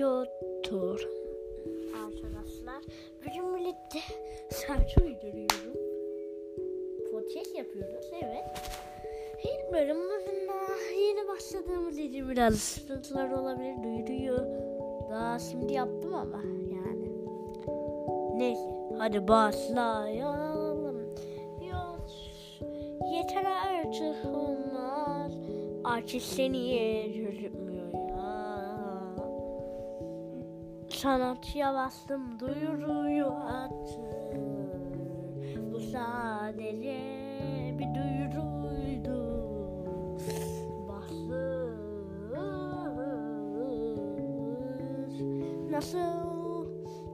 Yoktur. Arkadaşlar bugün birlikte serçe uyduruyorum. Podcast yapıyoruz evet. İlk bölümümüzde yeni başladığımız için biraz sıkıntılar olabilir duyuruyor. Daha şimdi yaptım ama yani. Neyse hadi başlayalım. Yok yeter artık olmaz. Artık seni yerim Sanatçıya bastım duyuruyor artık. Bu sadece bir duyuruydu. Bastır. Nasıl,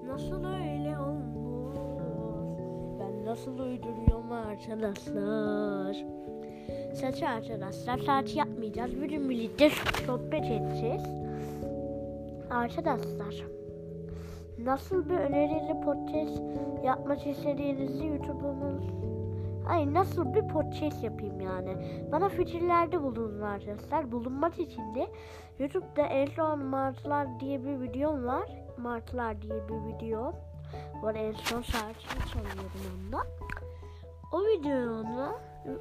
nasıl öyle olmuş? Ben nasıl uyduruyorum arkadaşlar? Saç arkadaşlar saç yapmayacağız. Bugün birlikte sohbet edeceğiz. Arkadaşlar nasıl bir önerili podcast yapmak istediğinizi YouTube'umuz Ay nasıl bir podcast yapayım yani. Bana fikirlerde bulunun arkadaşlar. Bulunmak için de YouTube'da en son Martılar diye bir videom var. Martılar diye bir video var. En son şarkısını çalıyorum onda. O videonu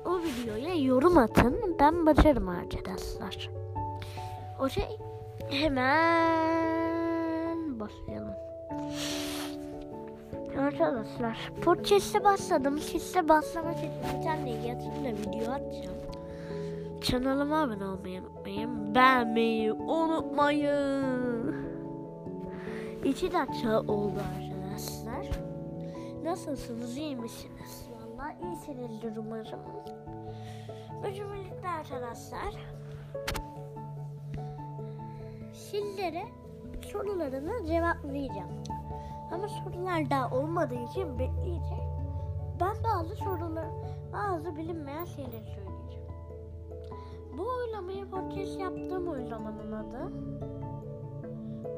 o videoya yorum atın. Ben bakarım arkadaşlar. O şey hemen başlayalım. Arkadaşlar podcast'e başladım. Sizde başlamak için bir tane yatırımda video atacağım. Kanalıma abone olmayı unutmayın. Beğenmeyi unutmayın. İki dakika oldu arkadaşlar. Nasılsınız? iyi misiniz? Valla iyisinizdir umarım. Bugün birlikte arkadaşlar sizlere sorularını cevaplayacağım. Ama sorular daha olmadığı için bekleyeceğim. Ben bazı sorular, bazı bilinmeyen şeyleri söyleyeceğim. Bu oylamayı podcast yaptığım oylamanın adı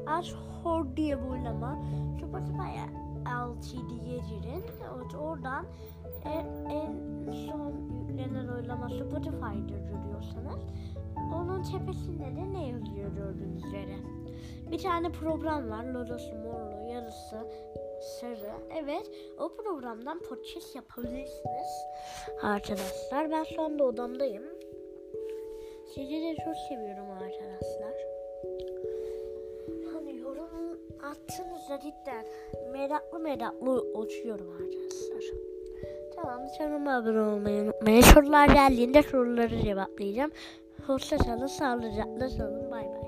Ashore diye bir oylama. Spotify'a LTD'ye girin. Evet, oradan son oylama Spotify'da görüyorsanız onun tepesinde de ne yazıyor gördüğünüz üzere. Bir tane program var. Lodosu morlu, yarısı sarı. Evet o programdan podcast yapabilirsiniz. Arkadaşlar ben şu anda odamdayım. Sizi de çok seviyorum arkadaşlar. Hani yorum attığınızda cidden meraklı meraklı uçuyorum arkadaşlar. Tamam kanalıma abone olmayı unutmayın. Sorular geldiğinde soruları cevaplayacağım. Hoşça kalın, sağlıcakla kalın. Bay bay.